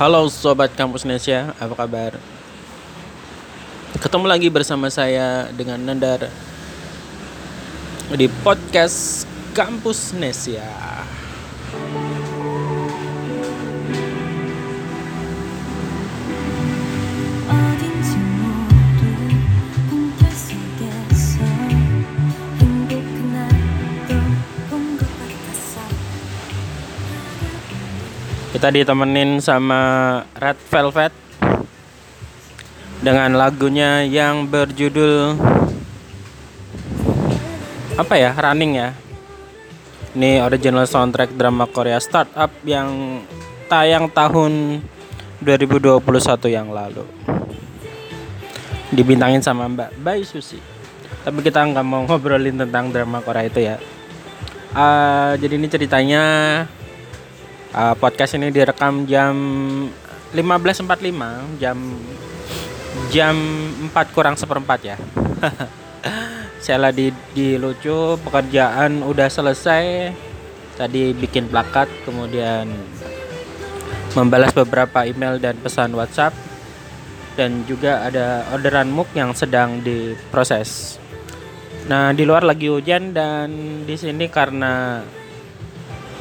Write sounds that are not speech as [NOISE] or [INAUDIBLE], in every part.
Halo Sobat Kampus Nesia, apa kabar? Ketemu lagi bersama saya dengan Nandar di podcast Kampus Nesia. Kita ditemenin sama Red Velvet dengan lagunya yang berjudul apa ya? Running ya. Ini original soundtrack drama Korea Startup yang tayang tahun 2021 yang lalu. Dibintangin sama Mbak Bai Susi. Tapi kita nggak mau ngobrolin tentang drama Korea itu ya. Eh, jadi ini ceritanya Uh, podcast ini direkam jam 15.45 jam jam 4 kurang seperempat ya. [LAUGHS] Saya lagi di lucu pekerjaan udah selesai. Tadi bikin plakat kemudian membalas beberapa email dan pesan WhatsApp. Dan juga ada orderan MUK yang sedang diproses. Nah di luar lagi hujan dan di sini karena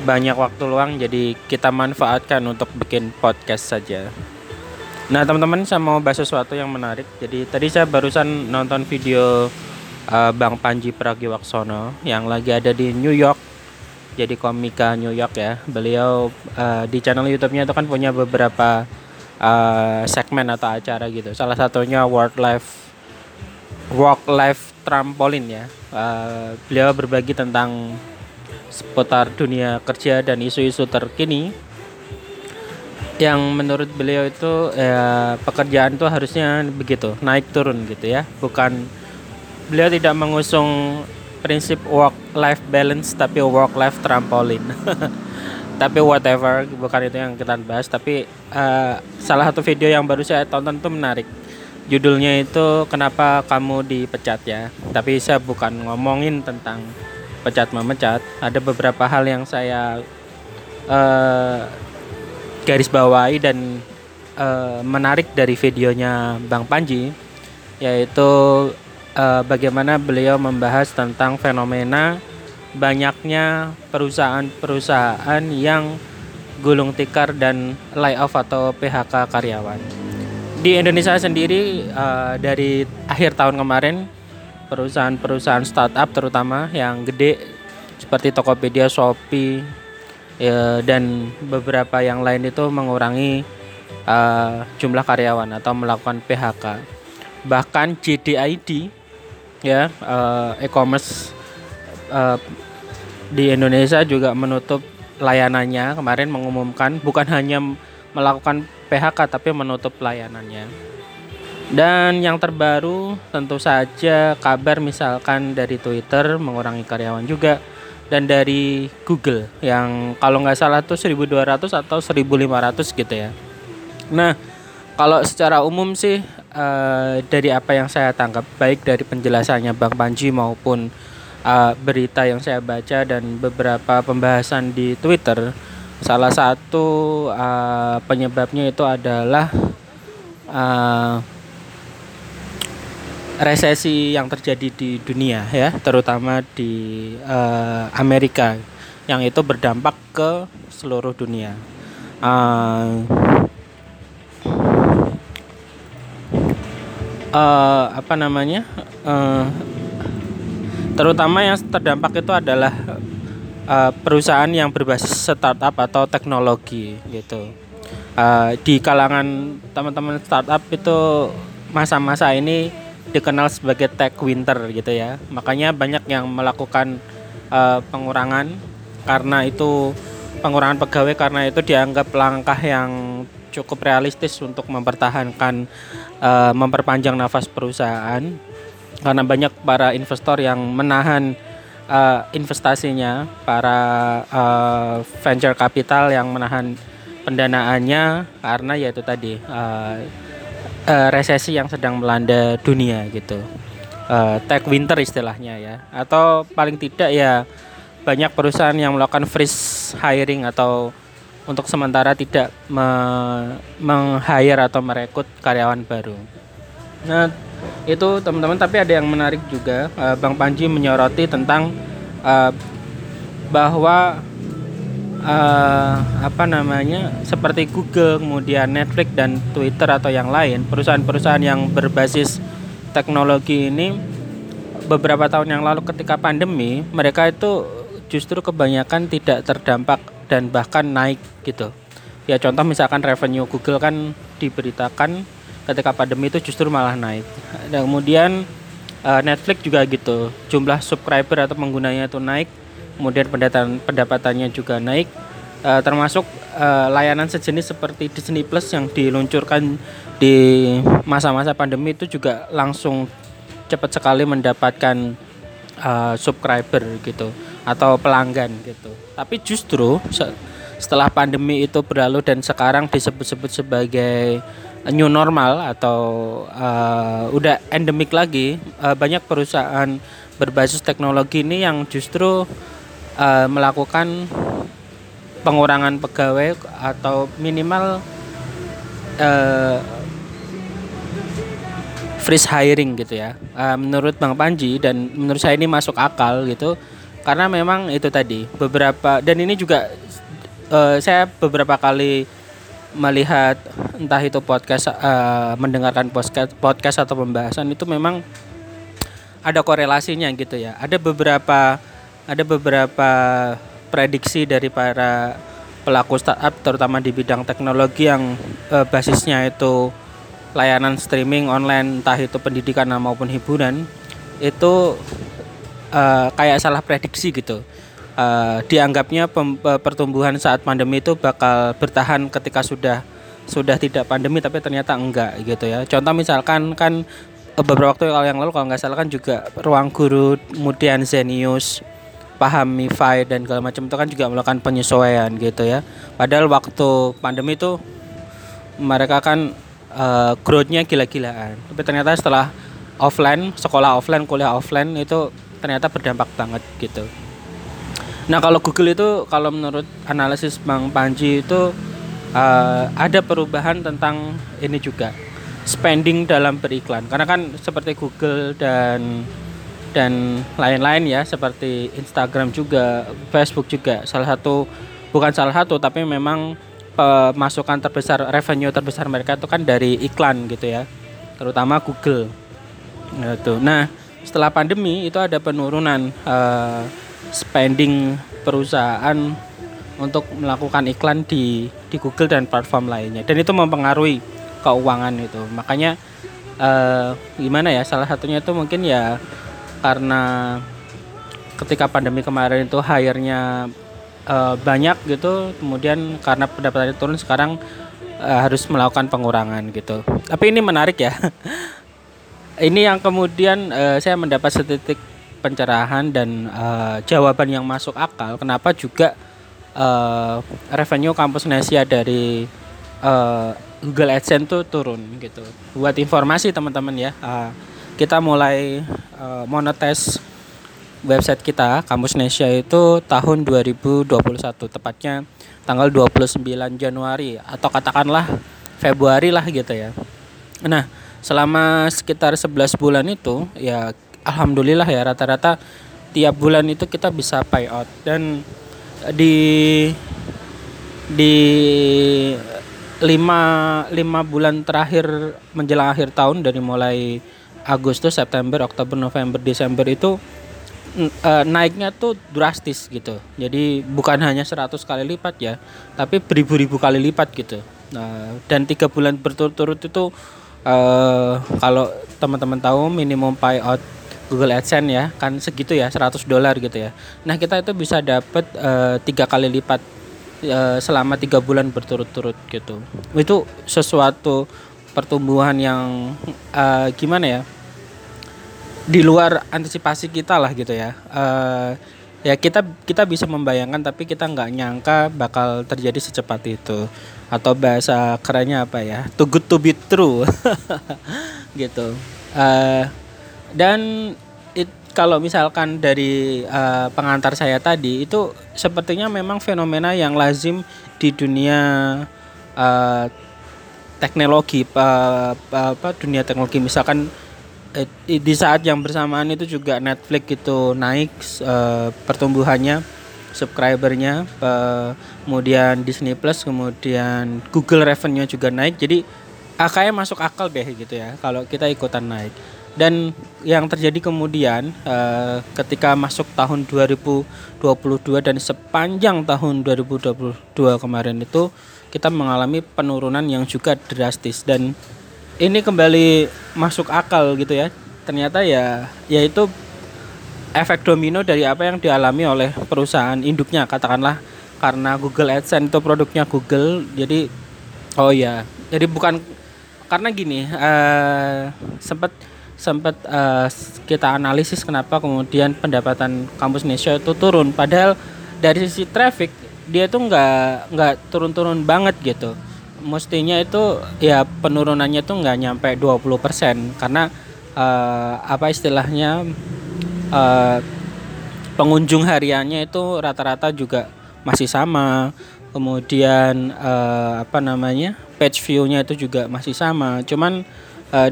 banyak waktu luang jadi kita manfaatkan untuk bikin podcast saja. Nah teman-teman saya mau bahas sesuatu yang menarik. Jadi tadi saya barusan nonton video uh, Bang Panji Pragiwaksono yang lagi ada di New York. Jadi komika New York ya. Beliau uh, di channel YouTube-nya itu kan punya beberapa uh, segmen atau acara gitu. Salah satunya World Life Work Life Trampolin ya. Uh, beliau berbagi tentang seputar dunia kerja dan isu-isu terkini yang menurut beliau itu ya, pekerjaan itu harusnya begitu naik turun gitu ya. Bukan beliau tidak mengusung prinsip work life balance tapi work life trampolin. [LAUGHS] Tapi whatever bukan itu yang kita bahas tapi eh, salah satu video yang baru saya tonton itu menarik. Judulnya itu kenapa kamu dipecat ya? Tapi saya bukan ngomongin tentang pecat memecat ada beberapa hal yang saya eh, garis bawahi dan eh, menarik dari videonya Bang Panji yaitu eh, bagaimana beliau membahas tentang fenomena banyaknya perusahaan-perusahaan yang gulung tikar dan layoff atau PHK karyawan. Di Indonesia sendiri eh, dari akhir tahun kemarin perusahaan-perusahaan startup terutama yang gede seperti Tokopedia, Shopee ya, dan beberapa yang lain itu mengurangi uh, jumlah karyawan atau melakukan PHK. Bahkan JDID ya uh, e-commerce uh, di Indonesia juga menutup layanannya kemarin mengumumkan bukan hanya melakukan PHK tapi menutup layanannya. Dan yang terbaru tentu saja kabar misalkan dari Twitter mengurangi karyawan juga dan dari Google yang kalau nggak salah tuh 1200 atau 1500 gitu ya. Nah, kalau secara umum sih eh, dari apa yang saya tangkap baik dari penjelasannya Bang Panji maupun eh, berita yang saya baca dan beberapa pembahasan di Twitter, salah satu eh, penyebabnya itu adalah eh, resesi yang terjadi di dunia ya, terutama di eh, Amerika yang itu berdampak ke seluruh dunia. Eh, eh, apa namanya? Eh, terutama yang terdampak itu adalah eh, perusahaan yang berbasis startup atau teknologi gitu. Eh, di kalangan teman-teman startup itu masa-masa ini dikenal sebagai tech winter gitu ya. Makanya banyak yang melakukan eh, pengurangan karena itu pengurangan pegawai karena itu dianggap langkah yang cukup realistis untuk mempertahankan eh, memperpanjang nafas perusahaan karena banyak para investor yang menahan eh, investasinya, para eh, venture capital yang menahan pendanaannya karena yaitu tadi eh, eh, resesi yang sedang melanda dunia gitu. Eh, tech winter istilahnya ya. Atau paling tidak ya banyak perusahaan yang melakukan freeze hiring atau untuk sementara tidak me- meng-hire atau merekrut karyawan baru. Nah, itu teman-teman tapi ada yang menarik juga eh, Bang Panji menyoroti tentang eh, bahwa eh, apa namanya seperti Google, kemudian Netflix dan Twitter atau yang lain, perusahaan-perusahaan yang berbasis teknologi ini beberapa tahun yang lalu ketika pandemi, mereka itu justru kebanyakan tidak terdampak dan bahkan naik gitu. Ya contoh misalkan revenue Google kan diberitakan ketika pandemi itu justru malah naik. Dan kemudian eh, Netflix juga gitu, jumlah subscriber atau penggunanya itu naik, kemudian pendapatan pendapatannya juga naik, Eh, termasuk eh, layanan sejenis seperti Disney Plus yang diluncurkan di masa-masa pandemi itu juga langsung cepat sekali mendapatkan eh, subscriber gitu atau pelanggan gitu. Tapi justru se- setelah pandemi itu berlalu dan sekarang disebut-sebut sebagai new normal atau eh, udah endemik lagi, eh, banyak perusahaan berbasis teknologi ini yang justru eh, melakukan pengurangan pegawai atau minimal eh, freeze hiring gitu ya. Eh, menurut Bang Panji dan menurut saya ini masuk akal gitu karena memang itu tadi beberapa dan ini juga eh, saya beberapa kali melihat entah itu podcast eh, mendengarkan podcast podcast atau pembahasan itu memang ada korelasinya gitu ya. Ada beberapa ada beberapa prediksi dari para pelaku startup terutama di bidang teknologi yang eh, basisnya itu layanan streaming online entah itu pendidikan maupun hiburan itu eh, kayak salah prediksi gitu. Eh, dianggapnya eh, pertumbuhan saat pandemi itu bakal bertahan ketika sudah sudah tidak pandemi tapi ternyata enggak gitu ya. Contoh misalkan kan eh, beberapa waktu yang lalu kalau nggak salah kan juga ruang guru kemudian Zenius paham MiFi dan segala macam itu kan juga melakukan penyesuaian gitu ya. Padahal waktu pandemi itu mereka kan eh, growth-nya gila-gilaan. Tapi ternyata setelah offline, sekolah offline, kuliah offline itu ternyata berdampak banget gitu. Nah kalau Google itu kalau menurut analisis Bang Panji itu eh, ada perubahan tentang ini juga spending dalam beriklan karena kan seperti Google dan dan lain-lain ya seperti Instagram juga Facebook juga. Salah satu bukan salah satu tapi memang pemasukan terbesar revenue terbesar mereka itu kan dari iklan gitu ya. Terutama Google. Gitu. Nah setelah pandemi itu ada penurunan eh, spending perusahaan untuk melakukan iklan di di Google dan platform lainnya. Dan itu mempengaruhi keuangan itu. Makanya eh, gimana ya salah satunya itu mungkin ya karena ketika pandemi kemarin itu hire-nya eh, banyak gitu kemudian karena pendapatannya turun sekarang eh, harus melakukan pengurangan gitu tapi ini menarik ya [LAUGHS] ini yang kemudian eh, saya mendapat setitik pencerahan dan eh, jawaban yang masuk akal kenapa juga eh, revenue kampus Nesia dari eh, Google AdSense tuh turun gitu. Buat informasi teman-teman ya, eh, kita mulai eh, monetize website kita Kampus Nesia itu tahun 2021 tepatnya tanggal 29 Januari atau katakanlah Februari lah gitu ya. Nah, selama sekitar 11 bulan itu ya alhamdulillah ya rata-rata tiap bulan itu kita bisa payout dan di di lima, lima bulan terakhir menjelang akhir tahun dari mulai Agustus, September, Oktober, November, Desember itu eh, naiknya tuh drastis gitu. Jadi bukan hanya 100 kali lipat ya, tapi beribu-ribu kali lipat gitu. Nah, dan tiga bulan berturut-turut itu eh kalau teman-teman tahu minimum payout Google AdSense ya kan segitu ya 100 dolar gitu ya. Nah kita itu bisa dapat eh, tiga kali lipat eh, selama tiga bulan berturut-turut gitu. Itu sesuatu pertumbuhan yang eh, gimana ya? Di luar antisipasi kita lah gitu ya. Eh, ya kita kita bisa membayangkan tapi kita nggak nyangka bakal terjadi secepat itu. Atau bahasa kerennya apa ya? Too good to be true. [LAUGHS] gitu. Eh, dan it, kalau misalkan dari eh, pengantar saya tadi itu sepertinya memang fenomena yang lazim di dunia uh, teknologi pa- apa dunia teknologi misalkan di saat yang bersamaan itu juga Netflix itu naik uh, pertumbuhannya subscribernya uh, kemudian Disney Plus kemudian Google revenue juga naik. Jadi kayak masuk akal deh gitu ya kalau kita ikutan naik. Dan yang terjadi kemudian eh, ketika masuk tahun 2022 dan sepanjang tahun 2022 kemarin itu kita mengalami penurunan yang juga drastis. Dan ini kembali masuk akal gitu ya. Ternyata ya yaitu efek domino dari apa yang dialami oleh perusahaan induknya katakanlah. Karena Google AdSense itu produknya Google jadi oh ya jadi bukan karena gini eh sempat sempat eh, kita analisis kenapa kemudian pendapatan kampus Indonesia itu turun. Padahal dari sisi traffic dia itu nggak nggak turun-turun banget gitu mestinya itu ya penurunannya tuh nggak nyampe 20% karena eh, apa istilahnya eh, pengunjung hariannya itu rata-rata juga masih sama. Kemudian eh, apa namanya page view-nya itu juga masih sama. Cuman eh,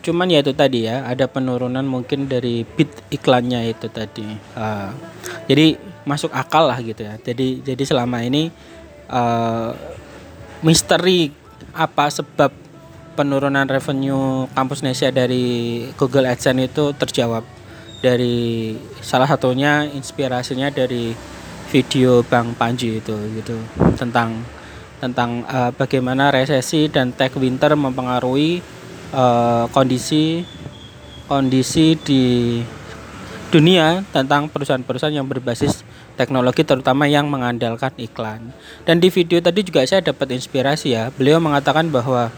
cuman ya itu tadi ya ada penurunan mungkin dari bit iklannya itu tadi. Eh, jadi masuk akal lah gitu ya. Jadi jadi selama ini eh, misteri apa sebab penurunan revenue kampus Indonesia dari Google AdSense itu terjawab. Dari salah satunya inspirasinya dari video Bang Panji itu gitu. Tentang tentang eh, bagaimana resesi dan tech winter mempengaruhi eh, kondisi kondisi di dunia tentang perusahaan-perusahaan yang berbasis teknologi terutama yang mengandalkan iklan. Dan di video tadi juga saya dapat inspirasi ya. Beliau mengatakan bahwa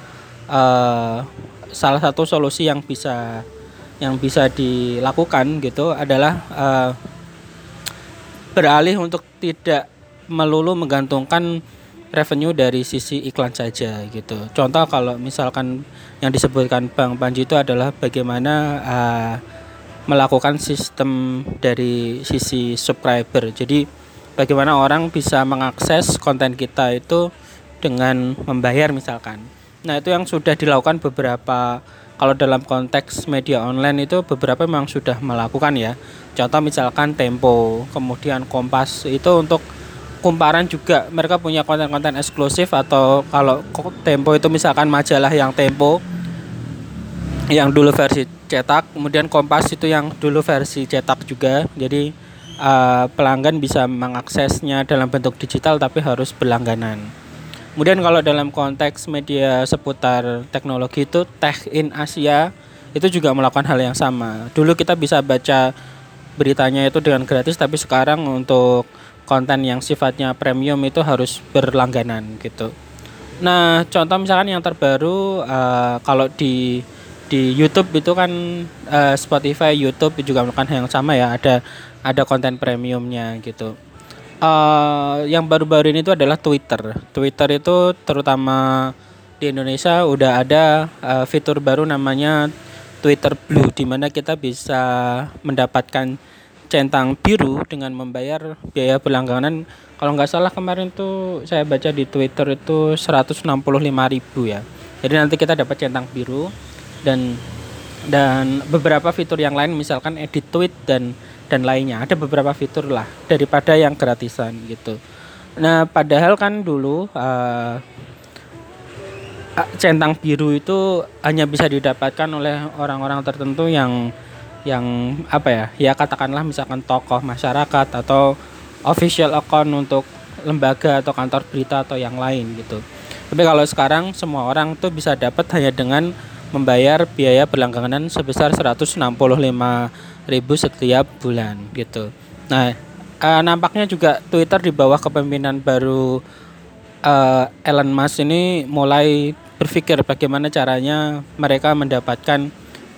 eh, salah satu solusi yang bisa yang bisa dilakukan gitu adalah eh, beralih untuk tidak melulu menggantungkan revenue dari sisi iklan saja gitu. Contoh kalau misalkan yang disebutkan Bang Panji itu adalah bagaimana uh, melakukan sistem dari sisi subscriber. Jadi bagaimana orang bisa mengakses konten kita itu dengan membayar misalkan. Nah, itu yang sudah dilakukan beberapa kalau dalam konteks media online itu beberapa memang sudah melakukan ya. Contoh misalkan Tempo, kemudian Kompas itu untuk kumparan juga mereka punya konten-konten eksklusif atau kalau Tempo itu misalkan majalah yang Tempo yang dulu versi cetak, kemudian Kompas itu yang dulu versi cetak juga. Jadi eh, pelanggan bisa mengaksesnya dalam bentuk digital tapi harus berlangganan. Kemudian kalau dalam konteks media seputar teknologi itu Tech in Asia itu juga melakukan hal yang sama. Dulu kita bisa baca beritanya itu dengan gratis tapi sekarang untuk konten yang sifatnya premium itu harus berlangganan gitu. Nah, contoh misalkan yang terbaru eh, kalau di di YouTube itu kan eh, Spotify, YouTube juga melakukan hal yang sama ya, ada ada konten premiumnya gitu. Eh, yang baru-baru ini itu adalah Twitter. Twitter itu terutama di Indonesia udah ada eh, fitur baru namanya Twitter Blue di mana kita bisa mendapatkan centang biru dengan membayar biaya berlangganan. Kalau nggak salah kemarin tuh saya baca di Twitter itu 165.000 ya. Jadi nanti kita dapat centang biru dan dan beberapa fitur yang lain misalkan edit tweet dan dan lainnya ada beberapa fitur lah daripada yang gratisan gitu. Nah padahal kan dulu ah, centang biru itu hanya bisa didapatkan oleh orang-orang tertentu yang yang apa ya ya katakanlah misalkan tokoh masyarakat atau official account untuk lembaga atau kantor berita atau yang lain gitu. Tapi kalau sekarang semua orang tuh bisa dapat hanya dengan membayar biaya berlangganan sebesar 165.000 setiap bulan gitu. Nah, eh, nampaknya juga Twitter di bawah kepemimpinan baru eh, Elon Musk ini mulai berpikir bagaimana caranya mereka mendapatkan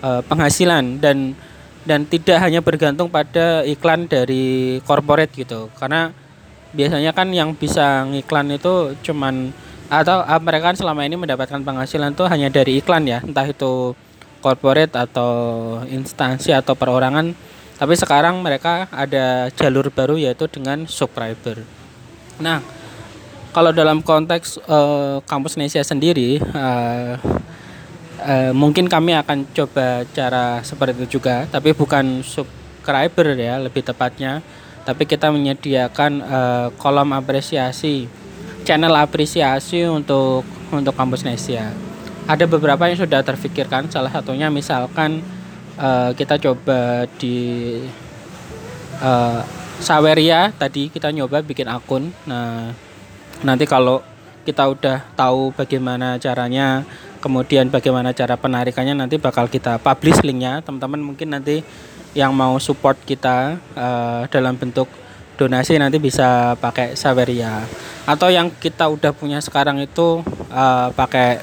eh, penghasilan dan dan tidak hanya bergantung pada iklan dari corporate gitu. Karena biasanya kan yang bisa ngiklan itu cuman atau ah, mereka kan selama ini mendapatkan penghasilan tuh hanya dari iklan ya. Entah itu corporate atau instansi atau perorangan. Tapi sekarang mereka ada jalur baru yaitu dengan subscriber. Nah kalau dalam konteks eh, kampus Nesia sendiri eh, eh, mungkin kami akan coba cara seperti itu juga. Tapi bukan subscriber ya lebih tepatnya. Tapi kita menyediakan eh, kolom apresiasi channel apresiasi untuk untuk kampus Nesia ada beberapa yang sudah terfikirkan salah satunya misalkan eh, kita coba di eh, Saweria tadi kita nyoba bikin akun. Nah, nanti kalau kita udah tahu bagaimana caranya, kemudian bagaimana cara penarikannya nanti bakal kita publish linknya. Teman-teman mungkin nanti yang mau support kita eh, dalam bentuk donasi nanti bisa pakai Saweria. Atau yang kita udah punya sekarang itu eh, pakai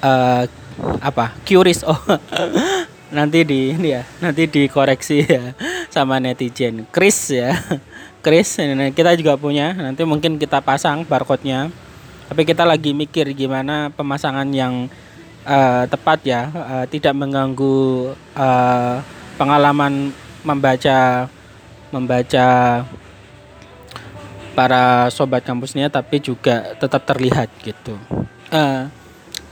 eh, apa? Curious. Oh. [LAUGHS] nanti di ini ya nanti dikoreksi ya sama netizen Chris ya [LAUGHS] Chris ini kita juga punya nanti mungkin kita pasang barcode-nya tapi kita lagi mikir gimana pemasangan yang eh, tepat ya eh, tidak mengganggu eh, pengalaman membaca membaca para sobat kampusnya tapi juga tetap terlihat gitu. Eh,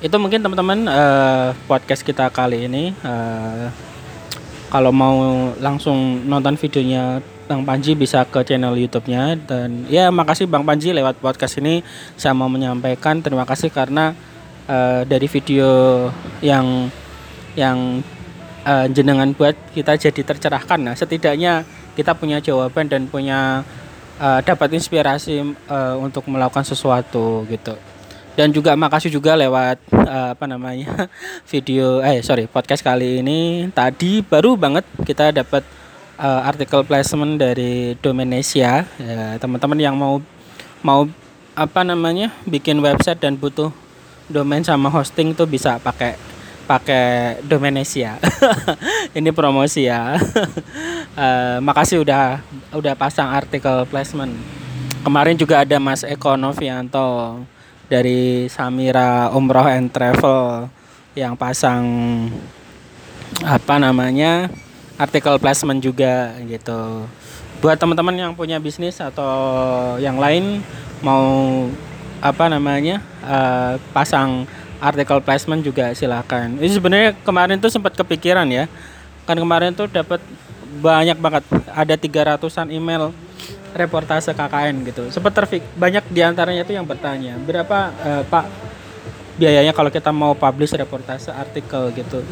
itu mungkin teman-teman eh, podcast kita kali ini. Eh, kalau mau langsung nonton videonya Bang Panji bisa ke channel YouTube-nya. Dan ya makasih Bang Panji lewat podcast ini. Saya mau menyampaikan terima kasih karena eh, dari video yang yang eh, jenengan buat kita jadi tercerahkan. Nah setidaknya kita punya jawaban dan punya eh, dapat inspirasi eh, untuk melakukan sesuatu gitu. Dan juga makasih juga lewat eh, apa namanya [LAUGHS] video eh sorry podcast kali ini. Tadi baru banget kita dapat eh, artikel placement dari Domenesia ya, teman-teman yang mau mau apa namanya bikin website dan butuh domain sama hosting tuh bisa pakai pakai Domenesia [LAUGHS] ini promosi ya. [LAUGHS] Eh, makasih udah udah pasang artikel placement. Kemarin juga ada Mas Eko Novianto dari Samira Umroh and Travel yang pasang apa namanya artikel placement juga gitu. Buat teman-teman yang punya bisnis atau yang lain mau apa namanya eh, pasang artikel placement juga silakan. Ini sebenarnya kemarin tuh sempat kepikiran ya. Kan kemarin tuh dapat banyak banget ada 300-an email reportase KKN gitu. Sempat terfik banyak di antaranya itu yang bertanya berapa eh, Pak biayanya kalau kita mau publish reportase artikel gitu.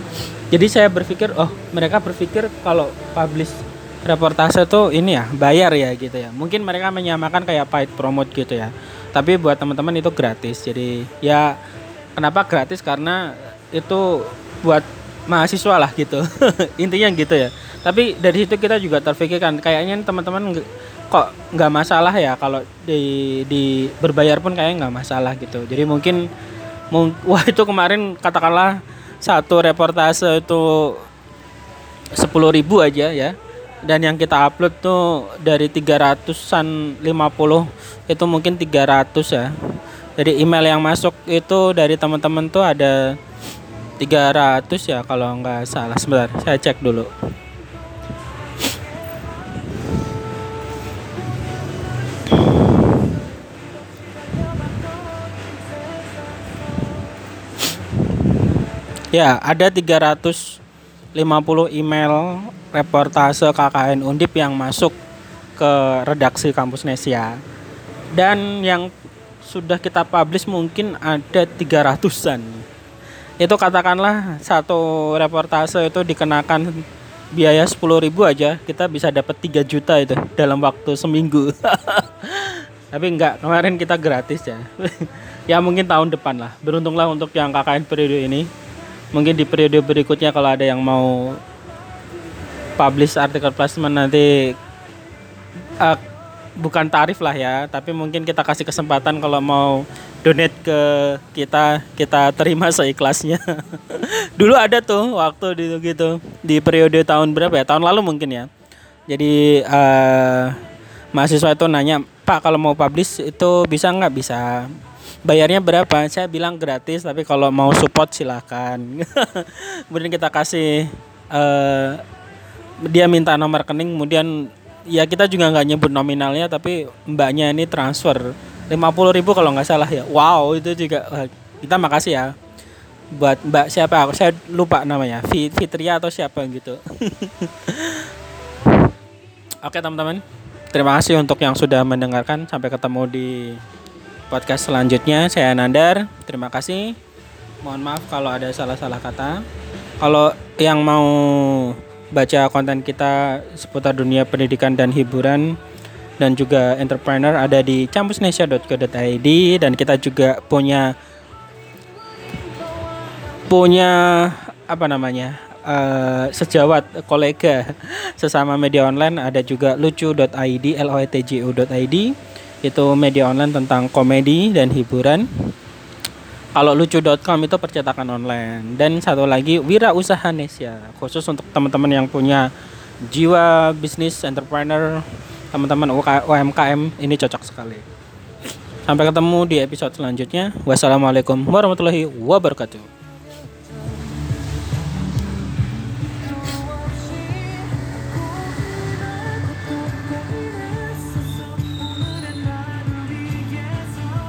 Jadi saya berpikir oh mereka berpikir kalau publish reportase tuh ini ya bayar ya gitu ya. Mungkin mereka menyamakan kayak paid promote gitu ya. Tapi buat teman-teman itu gratis. Jadi ya kenapa gratis karena itu buat mahasiswa lah gitu. [LAUGHS] Intinya gitu ya. Tapi dari situ kita juga terpikirkan kayaknya teman-teman kok nggak masalah ya kalau di di berbayar pun kayaknya nggak masalah gitu. Jadi mungkin mung- [LAUGHS] wah itu kemarin katakanlah satu reportase itu 10.000 aja ya. Dan yang kita upload tuh dari 300-an 50 itu mungkin 300 ya. Jadi email yang masuk itu dari teman-teman tuh ada 300 ya kalau nggak salah. Sebentar, saya cek dulu. Ya, ada 350 email reportase KKN Undip yang masuk ke redaksi Kampus Nesia. Dan yang sudah kita publish mungkin ada 300-an. Itu katakanlah satu reportase itu dikenakan biaya 10.000 aja, kita bisa dapat 3 juta itu dalam waktu seminggu. [LAUGHS] Tapi enggak, kemarin kita gratis ya. [LAUGHS] ya mungkin tahun depan lah. Beruntunglah untuk yang KKN periode ini mungkin di periode berikutnya kalau ada yang mau publish artikel placement nanti eh, bukan tarif lah ya tapi mungkin kita kasih kesempatan kalau mau donate ke kita kita terima seikhlasnya. [LAUGHS] Dulu ada tuh waktu di gitu di periode tahun berapa ya? Tahun lalu mungkin ya. Jadi eh, mahasiswa itu nanya pak kalau mau publish itu bisa nggak? Bisa. Bayarnya berapa? Saya bilang gratis tapi kalau mau support silahkan [LAUGHS] kemudian kita kasih eh dia minta nomor rekening kemudian ya kita juga nggak nyebut nominalnya tapi mbaknya ini transfer. 50.000 ribu kalau nggak salah ya. Wow itu juga kita makasih ya. Buat mbak siapa? Aku saya lupa namanya. Fi- Fitria atau siapa gitu. [LAUGHS] Oke teman-teman. Terima kasih untuk yang sudah mendengarkan. Sampai ketemu di podcast selanjutnya. Saya Nandar. Terima kasih. Mohon maaf kalau ada salah-salah kata. Kalau yang mau baca konten kita seputar dunia pendidikan dan hiburan dan juga entrepreneur ada di campusnesia.co.id dan kita juga punya punya apa namanya eh, sejawat kolega sesama media online ada juga lucu.id l o t j u.id itu media online tentang komedi dan hiburan kalau lucu.com itu percetakan online. Dan satu lagi Wira Usaha Nesia khusus untuk teman-teman yang punya jiwa bisnis entrepreneur teman-teman UMKM ini cocok sekali. Sampai ketemu di episode selanjutnya. Wassalamualaikum warahmatullahi wabarakatuh